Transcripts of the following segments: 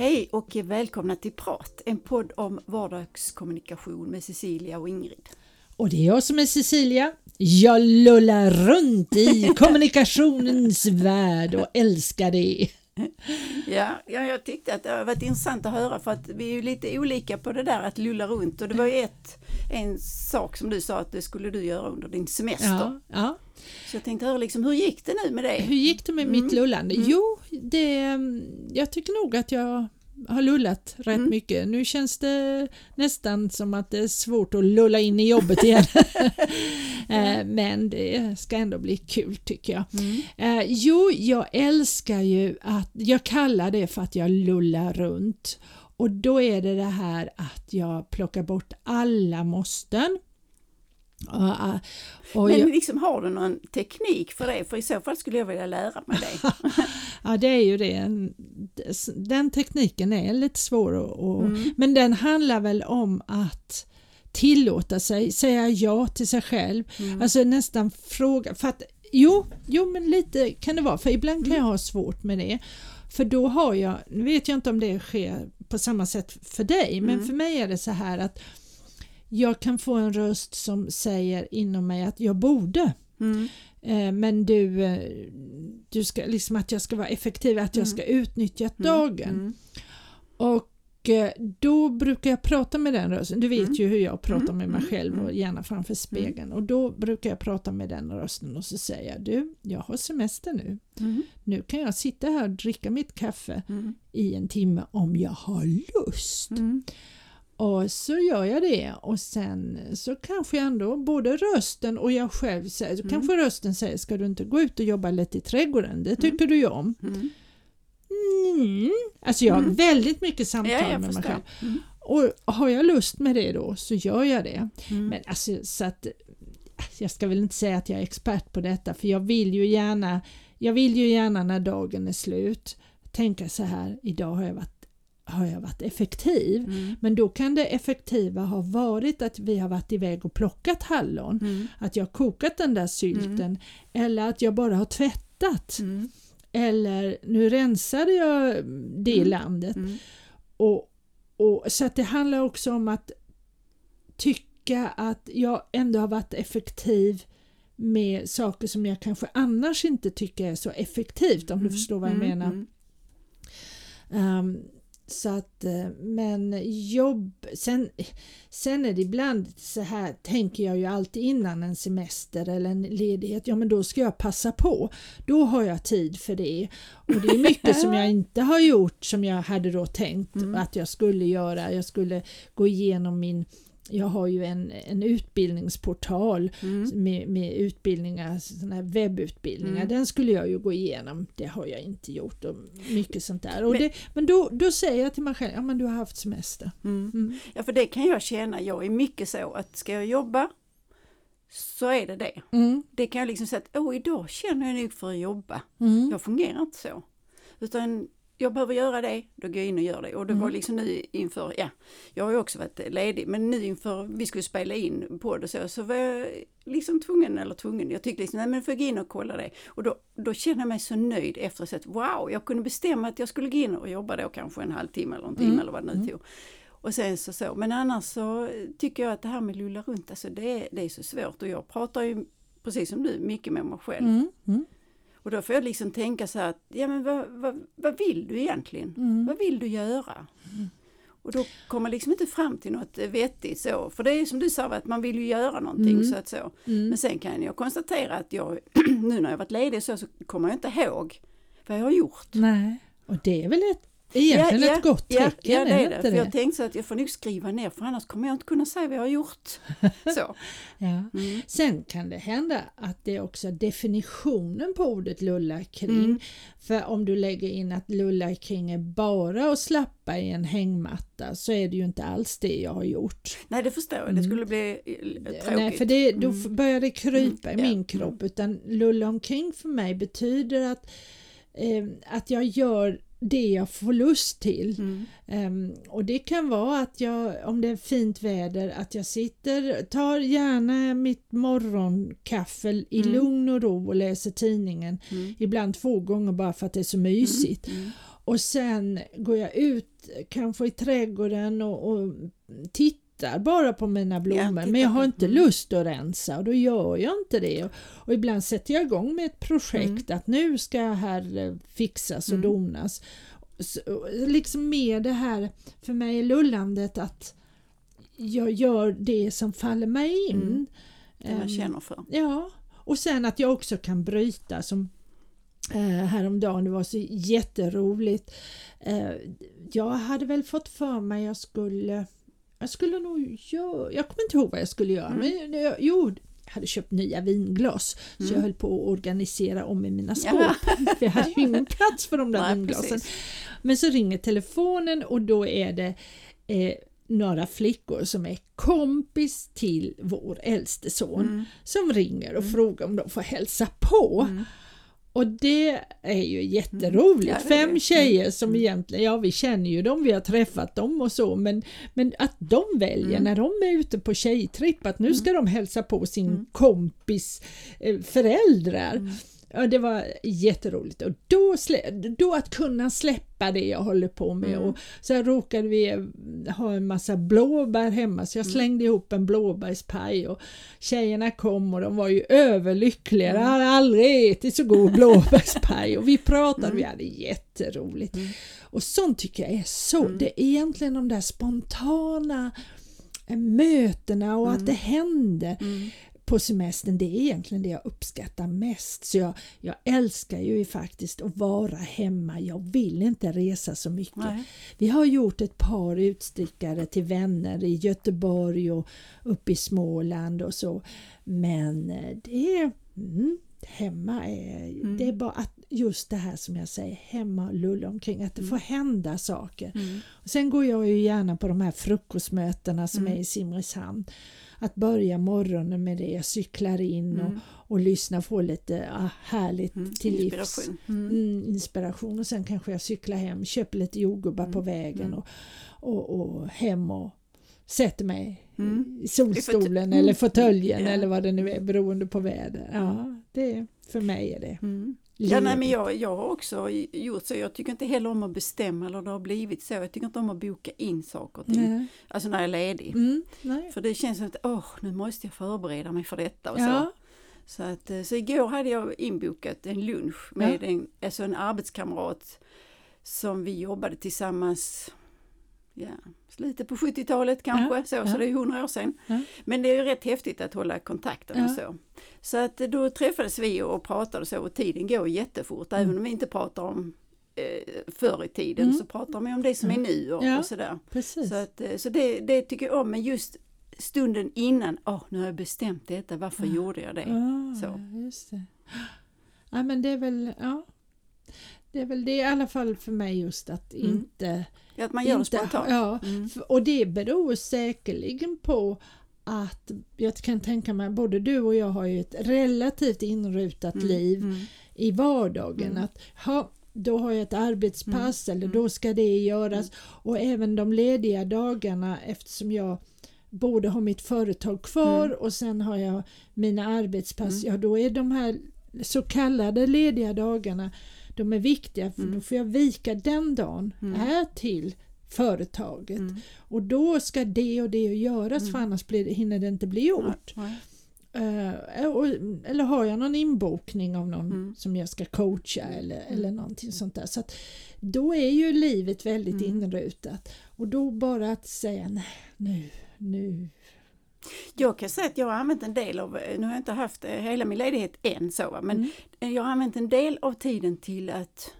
Hej och välkomna till Prat, en podd om vardagskommunikation med Cecilia och Ingrid. Och det är jag som är Cecilia. Jag lullar runt i kommunikationens värld och älskar det. Ja, ja, jag tyckte att det har varit intressant att höra för att vi är ju lite olika på det där att lulla runt och det var ju ett, en sak som du sa att det skulle du göra under din semester. Ja, ja. Så jag tänkte höra liksom, hur gick det nu med det? Hur gick det med mitt Mm. lullande? Mm. Jo, det, jag tycker nog att jag har lullat rätt Mm. mycket. Nu känns det nästan som att det är svårt att lulla in i jobbet igen. Eh, Men det ska ändå bli kul tycker jag. Mm. Eh, jo, jag älskar ju att, jag kallar det för att jag lullar runt. Och då är det det här att jag plockar bort alla måsten. Och, och Men jag, liksom, har du någon teknik för det? För i så fall skulle jag vilja lära mig det. ja, det är ju det. Den tekniken är lite svår att, att Mm. men den handlar väl om att tillåta sig, säga ja till sig själv. Mm. Alltså nästan fråga, för att jo, jo men lite kan det vara, för ibland kan Mm. jag ha svårt med det. För då har jag, nu vet jag inte om det sker på samma sätt för dig, men Mm. för mig är det så här att jag kan få en röst som säger inom mig att jag borde. Mm. Eh, men du, eh, du ska, liksom att jag ska vara effektiv, att jag Mm. ska utnyttja dagen. Mm. Och eh, då brukar jag prata med den rösten. Du vet Mm. ju hur jag pratar Mm, med mig mm, själv och mm. gärna framför spegeln. Och då brukar jag prata med den rösten och så säger jag du, jag har semester nu. Mm. Nu kan jag sitta här och dricka mitt kaffe Mm. i en timme om jag har lust. Mm. Och så gör jag det och sen så kanske ändå både rösten och jag själv säger, Mm. kanske rösten säger ska du inte gå ut och jobba lite i trädgården, det tycker du ju om. Mm. Mm. Alltså jag har Mm. väldigt mycket samtal Ja, med mig förstår. själv. Mm. Och har jag lust med det då så gör jag det. Mm. Men alltså så att jag ska väl inte säga att jag är expert på detta för jag vill ju gärna jag vill ju gärna när dagen är slut tänka så här idag har jag varit, har jag varit effektiv Mm. men då kan det effektiva ha varit att vi har varit iväg och plockat hallon Mm. att jag har kokat den där sylten eller att jag bara har tvättat Mm. eller nu rensade jag det Mm. landet Mm. och, och, så att det handlar också om att tycka att jag ändå har varit effektiv med saker som jag kanske annars inte tycker är så effektivt om du förstår vad jag Mm. menar. Mm. Så att, eh, men jobb, sen, sen är det ibland så här, tänker jag ju alltid innan en semester eller en ledighet, ja men då ska jag passa på. Då har jag tid för det. Och det är mycket som jag inte har gjort som jag hade då tänkt Mm. att jag skulle göra. Jag skulle gå igenom min jag har ju en, en utbildningsportal Mm. med, med utbildningar, såna här webbutbildningar. Mm. Den skulle jag ju gå igenom. Det har jag inte gjort och mycket sånt där. Men- det, men då, då säger jag till mig själv, ja men du har haft semester. Mm. Mm. Ja, för det kan jag känna. Jag är mycket så att ska jag jobba så är det det. Mm. Det kan jag liksom säga att åh, idag känner jag nog för att jobba. Mm. Jag fungerar inte så. Utan jag behöver göra det, då går jag in och gör det. Och det var Mm. liksom nu inför, ja, jag har ju också varit ledig, men nu inför vi skulle spela in på det så, så var jag liksom tvungen, eller tvungen, jag tyckte liksom, nej men får jag gå in och kolla det. Och då, då känner jag mig så nöjd efter att wow, jag kunde bestämma att jag skulle gå in och jobba då kanske en halvtimme eller en timme Mm. eller vad det nu Mm. tog. Och sen så, så, men annars så tycker jag att det här med lulla runt, alltså det, är- det är så svårt och jag pratar ju precis som du mycket med mig själv. Mm. Mm. Och då får jag liksom tänka så här att, ja men vad, vad, vad vill du egentligen? Mm. Vad vill du göra? Och då kommer man liksom inte fram till något vettigt så, för det är som du sa att man vill ju göra någonting Mm. så att så. Mm. Men sen kan jag konstatera att jag, nu när jag varit ledig så, så kommer jag inte ihåg vad jag har gjort. Nej, och det är väl ett, egentligen Ja, ett gott Ja, tecken, ja det är det. För det? jag tänkte så att jag får nog skriva ner för annars kommer jag inte kunna säga vad jag har gjort. Så. Ja. Mm. Sen kan det hända att det är också definitionen på ordet lulla kring. Mm. För om du lägger in att lulla kring är bara att slappa i en hängmatta så är det ju inte alls det jag har gjort. Nej det förstår jag, det Mm. skulle bli eh, tråkigt. Nej, för det, då Mm. börjar det krypa Mm, i ja, min kropp. Utan lulla omkring för mig betyder att, eh, att jag gör det jag får lust till. Mm. Ehm, och det kan vara att jag, om det är fint väder, att jag sitter, tar gärna mitt morgonkaffe i Mm. lugn och ro och läser tidningen. Mm. Ibland två gånger bara för att det är så mysigt. Mm. och sen går jag ut kanske i trädgården och, och tittar bara på mina blommor men jag har tittar. inte Mm. lust att rensa och då gör jag inte det. Och, och ibland sätter jag igång med ett projekt att nu ska här eh, fixas och Mm. donas. Så, liksom med det här, för mig är lullandet att jag gör det som faller mig in. Mm. Det man Ehm, känner för. Ja, och sen att jag också kan bryta som eh, häromdagen, det var så jätteroligt. Eh, jag hade väl fått för mig jag skulle, jag skulle nog göra, jag kommer inte ihåg vad jag skulle göra, Mm. men jag, jo, jag hade köpt nya vinglas så Mm. jag höll på att organisera om i mina skåp. Ja. För jag hade ju ingen plats för de där Nej, vinglasen. precis. Men så ringer telefonen och då är det eh, några flickor som är kompis till vår äldste son Mm. som ringer och frågar om de får hälsa på. Mm. Och det är ju jätteroligt. Ja, det är Fem tjejer som Mm. egentligen, ja vi känner ju dem, vi har träffat dem och så men, men att de väljer Mm. när de är ute på tjejtripp att nu ska de hälsa på sin Mm. kompis eh, föräldrar. Mm. Ja, det var jätteroligt och då, då att kunna släppa det jag håller på med Mm. och sen råkade vi eh, ha en massa blåbär hemma så jag Mm. slängde ihop en blåbärspaj och tjejerna kom och de var ju överlyckliga. Mm. De hade aldrig ätit så god blåbärspaj och vi pratade, Mm. vi hade jätteroligt. Mm. Och sånt tycker jag är så, Mm. det är egentligen de där spontana eh, mötena och att Mm. det händer Mm. På semestern, det är egentligen det jag uppskattar mest. Så jag, jag älskar ju faktiskt att vara hemma. Jag vill inte resa så mycket. Nej. Vi har gjort ett par utstickare till vänner i Göteborg och uppe i Småland och så. Men eh, det är mm, hemma är, Mm. det är bara att just det här som jag säger, hemma och lulla omkring, att det får hända saker. Mm. Och sen går jag ju gärna på de här frukostmötena som Mm. är i Simrishamn. Att börja morgonen med det, jag cyklar in och, Mm. och lyssnar, får lite ah, härligt Mm. till livs. Inspiration. Mm. Mm, och sen kanske jag cyklar hem, köper lite jordgubbar Mm. på vägen Mm. och, och, och hem och sätter mig Mm. i solstolen Mm. eller fåtöljen Ja. eller vad det nu är beroende på väder. Ja, det, för mig är det Mm. Ja, nej, men jag, jag har också gjort så. Jag tycker inte heller om att bestämma eller det har blivit så. Jag tycker inte om att boka in saker och ting. Nej. Alltså när jag är ledig. Mm, nej. För det känns som att åh, nu måste jag förbereda mig för detta och så. Ja, Så, att, eh, så igår hade jag inbokat en lunch med en, alltså en arbetskamrat som vi jobbade tillsammans ja, slutet på 70-talet kanske, Ja, så, ja. så det är 100 år sedan. Ja. Men det är ju rätt häftigt att hålla kontakten och så. Så att då träffades vi och pratade och så och tiden går jättefort. Även om vi inte pratar om eh, förr i tiden Mm. så pratar man om det som är nu och, och sådär. precis. Så, att, eh, så det, det tycker jag om, men just stunden innan, åh nu har jag bestämt detta, varför Ja. gjorde jag det? Ja, Så. just det. Ja, men det är väl, ja. Det är väl det i alla fall för mig just att Mm. inte... Att man gör det inte spontant. Ja, Mm. F- Och det beror säkerligen på att jag kan tänka mig, både du och jag har ju ett relativt inrutat Mm. liv Mm. i vardagen. Mm. Att ha, då har jag ett arbetspass eller Mm. då ska det göras. Och även de lediga dagarna eftersom jag både har mitt företag kvar och sen har jag mina arbetspass. Ja, då är de här så kallade lediga dagarna de är viktiga för Mm. då får jag vika den dagen Mm. är till företaget. Mm. Och då ska det och det göras Mm. för annars blir hinner det inte bli gjort. Nej. Eh, och, eller har jag någon inbokning av någon Mm. som jag ska coacha eller, eller någonting sånt där. Så då är ju livet väldigt Mm. inrutat. Och då bara att säga nej, nu, nu. Jag kan säga att jag har använt en del av, nu har jag inte haft eh, hela min ledighet än så, men Mm. jag har använt en del av tiden till att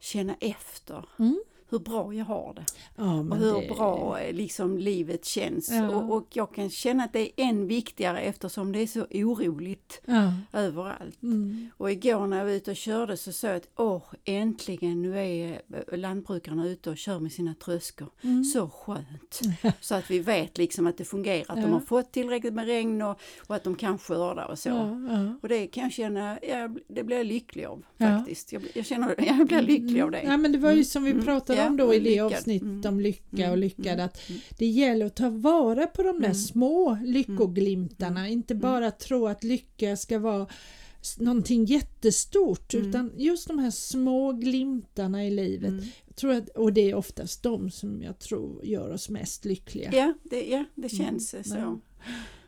känna efter Mm. Hur bra jag har det. Ja, Och hur det- bra eh, liksom livet känns. Ja. Och, och jag kan känna att det är än viktigare eftersom det är så oroligt Ja. överallt. Mm. Och igår när jag var ute och körde så sa jag att åh, äntligen nu är eh, lantbrukarna ute och kör med sina tröskor. Mm. Så skönt! Så att vi vet liksom att det fungerar, att de har fått tillräckligt med regn och, och att de kan skörda och så. Och det kan jag känna, ja, det blir jag lycklig av faktiskt. Jag, jag känner, jag blir lycklig av det. Ja, men det var ju Mm. som vi Mm. pratade om då i det lyckad. avsnittet Mm. om lycka och Mm. lyckad Mm. att Mm. det gäller att ta vara på de där Mm. små lyckoglimtarna, inte Mm. bara tro att lycka ska vara någonting jättestort Mm. utan just de här små glimtarna i livet. Mm. Tror att, och det är oftast de som jag tror gör oss mest lyckliga. Ja, det, ja, det känns så.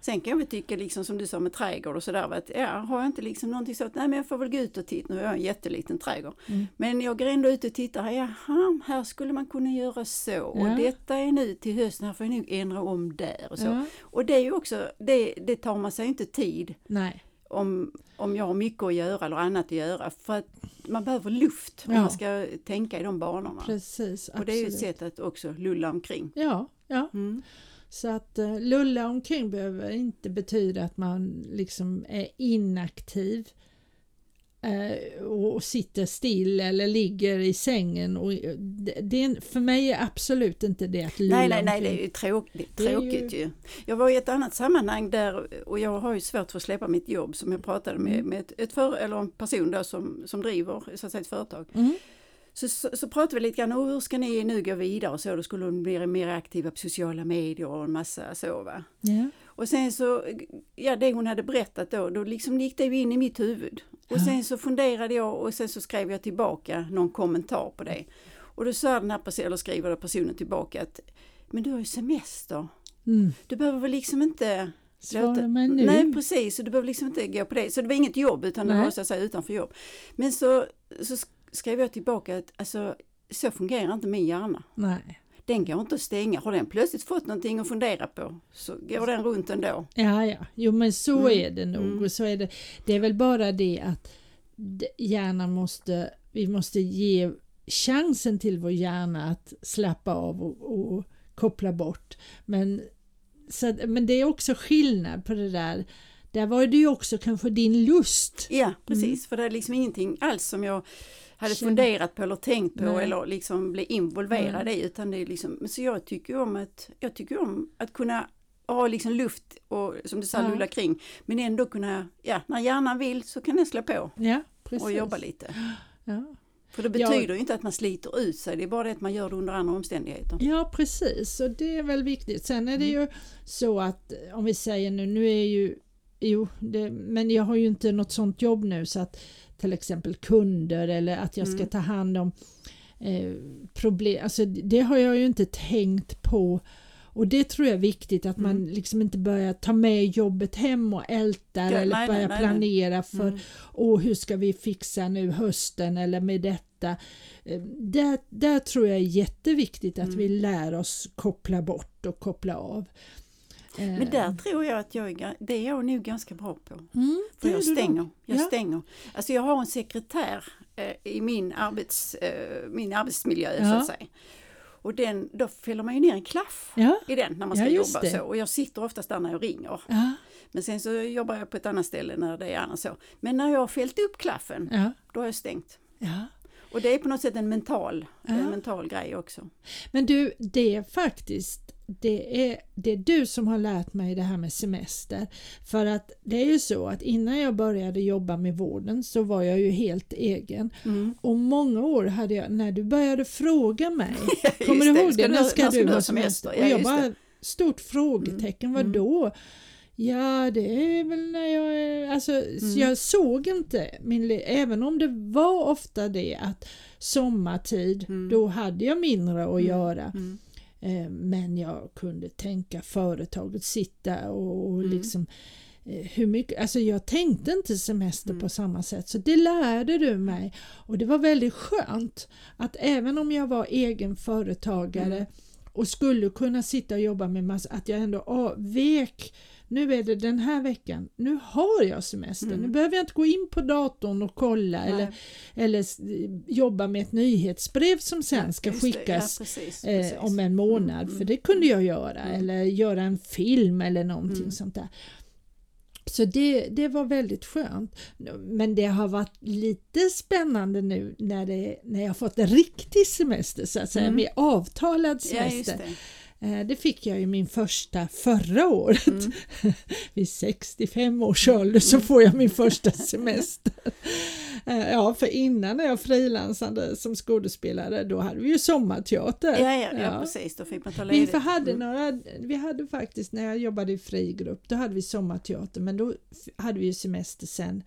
Sen kan jag väl tycka, liksom som du sa med trädgård och sådär, att ja, har jag inte liksom någonting så att nej men jag får väl gå ut och titta, nu har jag en jätteliten trädgård. Mm. Men jag går ändå ut och tittar, jaha, här skulle man kunna göra så och Ja. detta är nu till hösten, här får jag nog ändra om där och så. Ja, Och det är ju också, det, det tar man sig inte tid nej, om, om jag har mycket att göra eller annat att göra för att man behöver luft om Ja. man ska tänka i de banorna. precis. och det är ju ett absolut. sätt att också lulla omkring. Ja, ja. Mm. Så att uh, lulla omkring behöver inte betyda att man liksom är inaktiv eh, och sitter still eller ligger i sängen. Och, eh, det, är, för mig är absolut inte det att lulla Nej, nej, nej, det är ju tråkigt, är ju- tråkigt ju. Jag var i ett annat sammanhang där, och jag har ju svårt för att släppa mitt jobb som jag pratade med, Mm. med ett, ett för, eller en person där som, som driver så att säga, ett företag. Mm. Så, så, så pratade vi lite grann, och hur ska ni nu gå vidare och så, då skulle de bli mer aktiva på sociala medier och en massa så va. Ja. Och sen så, ja det hon hade berättat då, då liksom gick det ju in i mitt huvud. Och sen så funderade jag och sen så skrev jag tillbaka någon kommentar på det. Och då sa den här personen, eller skriver personen tillbaka att men du har ju semester. Mm. Du behöver väl liksom inte... Svara mig nu. Nej precis, så du behöver liksom inte gå på det. Så det var inget jobb utan det Nej. var så att säga utanför jobb. Men så, så skrev jag tillbaka att alltså, så fungerar inte min hjärna. nej. Den går inte att stänga. Har den plötsligt fått någonting att fundera på så går den runt ändå. Ja, ja, jo men så Mm. är det nog. Mm. Och så är det, det är väl bara det att hjärnan måste, vi måste ge chansen till vår hjärna att slappa av och, och koppla bort. Men, så, men det är också skillnad på det där. Där var det ju också kanske din lust. Ja precis, för det är liksom ingenting alls som jag hade funderat på eller tänkt på Nej. eller liksom bli involverad i. Utan det är liksom, så jag tycker om att, jag tycker om att kunna ha liksom luft och som du sa Ja. lulla kring. Men ändå kunna, ja när hjärnan vill så kan den slå på Ja, och jobba lite. Ja. För det Ja. betyder ju inte att man sliter ut sig, det är bara det att man gör det under andra omständigheter. Ja precis, och det är väl viktigt. Sen är det Mm. ju så att om vi säger nu, nu är ju Jo, det, men jag har ju inte något sånt jobb nu så att till exempel kunder eller att jag ska Mm. ta hand om eh, problem, alltså det har jag ju inte tänkt på och det tror jag är viktigt att man Mm. liksom inte börjar ta med jobbet hem och ältar Ja, eller nej, nej, börja nej, nej. planera för Mm. och hur ska vi fixa nu hösten eller med detta. Eh, Där, där tror jag är jätteviktigt att Mm. vi lär oss koppla bort och koppla av. Eh, Men där tror jag att jag är, det är jag nog ganska bra på. mm, För jag stänger. Jag Ja. stänger. Alltså jag har en sekretär eh, i min, arbets, eh, min arbetsmiljö så Ja. att säga. Och den, då fäller man ju ner en klaff Ja, i den när man ska jobba det. så. Och jag sitter oftast där när jag ringer. Men sen så jobbar jag på ett annat ställe när det är annars så. Men när jag har fällt upp klaffen, då har jag stängt. ja. Och det är på något sätt en mental, en mental grej också. Men du, det är faktiskt det är, det är du som har lärt mig det här med semester. För att det är ju så att innan jag började jobba med vården så var jag ju helt egen. Mm. Och många år hade jag, när du började fråga mig, Just kommer du det, ihåg det? När ska du du ha semester? semester? Och Ja, jag bara, det. stort frågetecken, Mm. vad då? Ja, det är väl när jag är... Alltså, Mm. jag såg inte min... Även om det var ofta det att sommartid, Mm. då hade jag mindre att Mm. göra. Mm. Eh, Men jag kunde tänka företaget, sitta och, och Mm. liksom eh, hur mycket, alltså jag tänkte inte semester Mm. på samma sätt så det lärde du mig och det var väldigt skönt att även om jag var egen företagare Mm. och skulle kunna sitta och jobba med massa, att jag ändå avvek nu är det den här veckan, nu har jag semester, Mm. nu behöver jag inte gå in på datorn och kolla Nej. eller, eller jobba med ett nyhetsbrev som sen ska Just skickas ja, precis, eh, precis. om en månad, Mm, för det kunde jag göra, Mm. eller göra en film eller någonting Mm. sånt där. Så det, det var väldigt skönt. Men det har varit lite spännande nu när, det, när jag fått en riktig semester så att säga, Mm. med avtalad Ja, semester. det. Eh, Det fick jag ju min första förra året. Mm. Vid 65 års ålder så får jag min första semester. Eh, Ja, för innan när jag frilansade som skådespelare då hade vi ju sommarteater. Ja, ja, ja, Ja. precis, då fick man ta Vi ledigt. hade, Mm. några, vi hade faktiskt, när jag jobbade i frigrupp, då hade vi sommarteater men då hade vi ju semester sen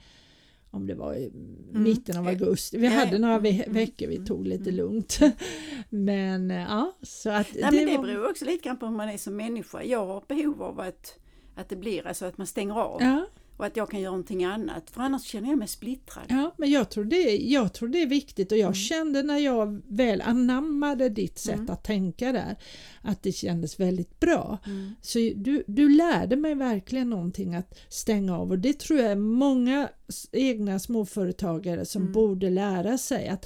om det var i Mm. mitten av Ja. augusti. Vi hade några ve- Mm, veckor vi mm, tog lite mm. lugnt. Men eh, ja, så att Nej, men det var- beror också lite grann på hur man är som människa. Jag har behov av att, att det blir, alltså att man stänger av Ja, och att jag kan göra någonting annat. För annars känner jag mig splittrad. ja, men jag tror, det, jag tror det är viktigt och jag Mm. kände när jag väl anammade ditt sätt Mm. att tänka där att det kändes väldigt bra. Mm. Så du, du lärde mig verkligen någonting att stänga av och det tror jag är många egna småföretagare som Mm. borde lära sig att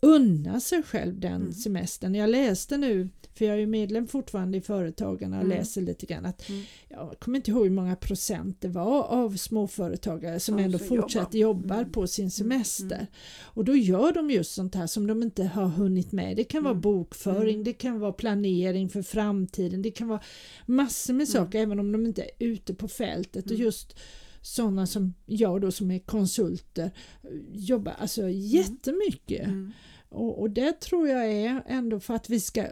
unna sig själv den Mm. semestern. Jag läste nu, för jag är ju medlem fortfarande i Företagarna och Mm. läser lite grann att Mm. jag kommer inte ihåg hur många procent det var av småföretagare som Ja, ändå som fortsätter jobbar. jobbar Mm. på sin semester. Mm. Och då gör de just sånt här som de inte har hunnit med. Det kan vara Mm. bokföring, Mm. det kan vara planering för framtiden, det kan vara massor med saker även om de inte är ute på fältet. Och Mm. just sådana som jag då som är konsulter jobbar alltså jättemycket. Mm. Och, och det tror jag är ändå för att vi ska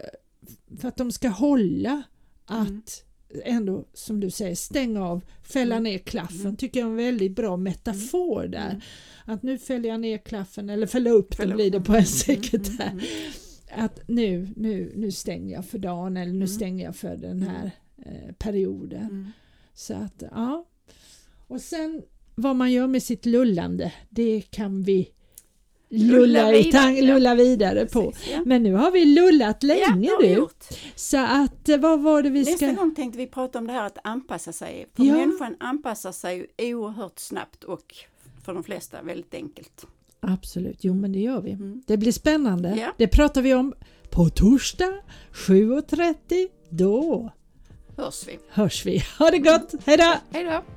för att de ska hålla att Mm. ändå som du säger stänga av, fälla Mm. ner klaffen Mm. tycker jag är en väldigt bra metafor där. Mm. Att nu fäller jag ner klaffen eller fälla upp Fälla den blir det på en Mm, sekretär. mm, mm. Att nu, nu, nu stänger jag för dagen eller nu Mm. stänger jag för den här eh, perioden. Mm. Så att ja. Och sen vad man gör med sitt lullande det kan vi lulla, vidare, ja. lulla vidare på. Precis, ja. Men nu har vi lullat ja, länge vi du. Så att eh, vad var det vi Nästa ska... gång tänkte vi prata om det här att anpassa sig. För Ja. människan anpassar sig oerhört snabbt och för de flesta väldigt enkelt. Absolut, jo men det gör vi. Mm. Det blir spännande. Ja. Det pratar vi om på torsdag 7.30. Då Hörs vi. hörs vi. Ha det gott, hejdå! Hej då!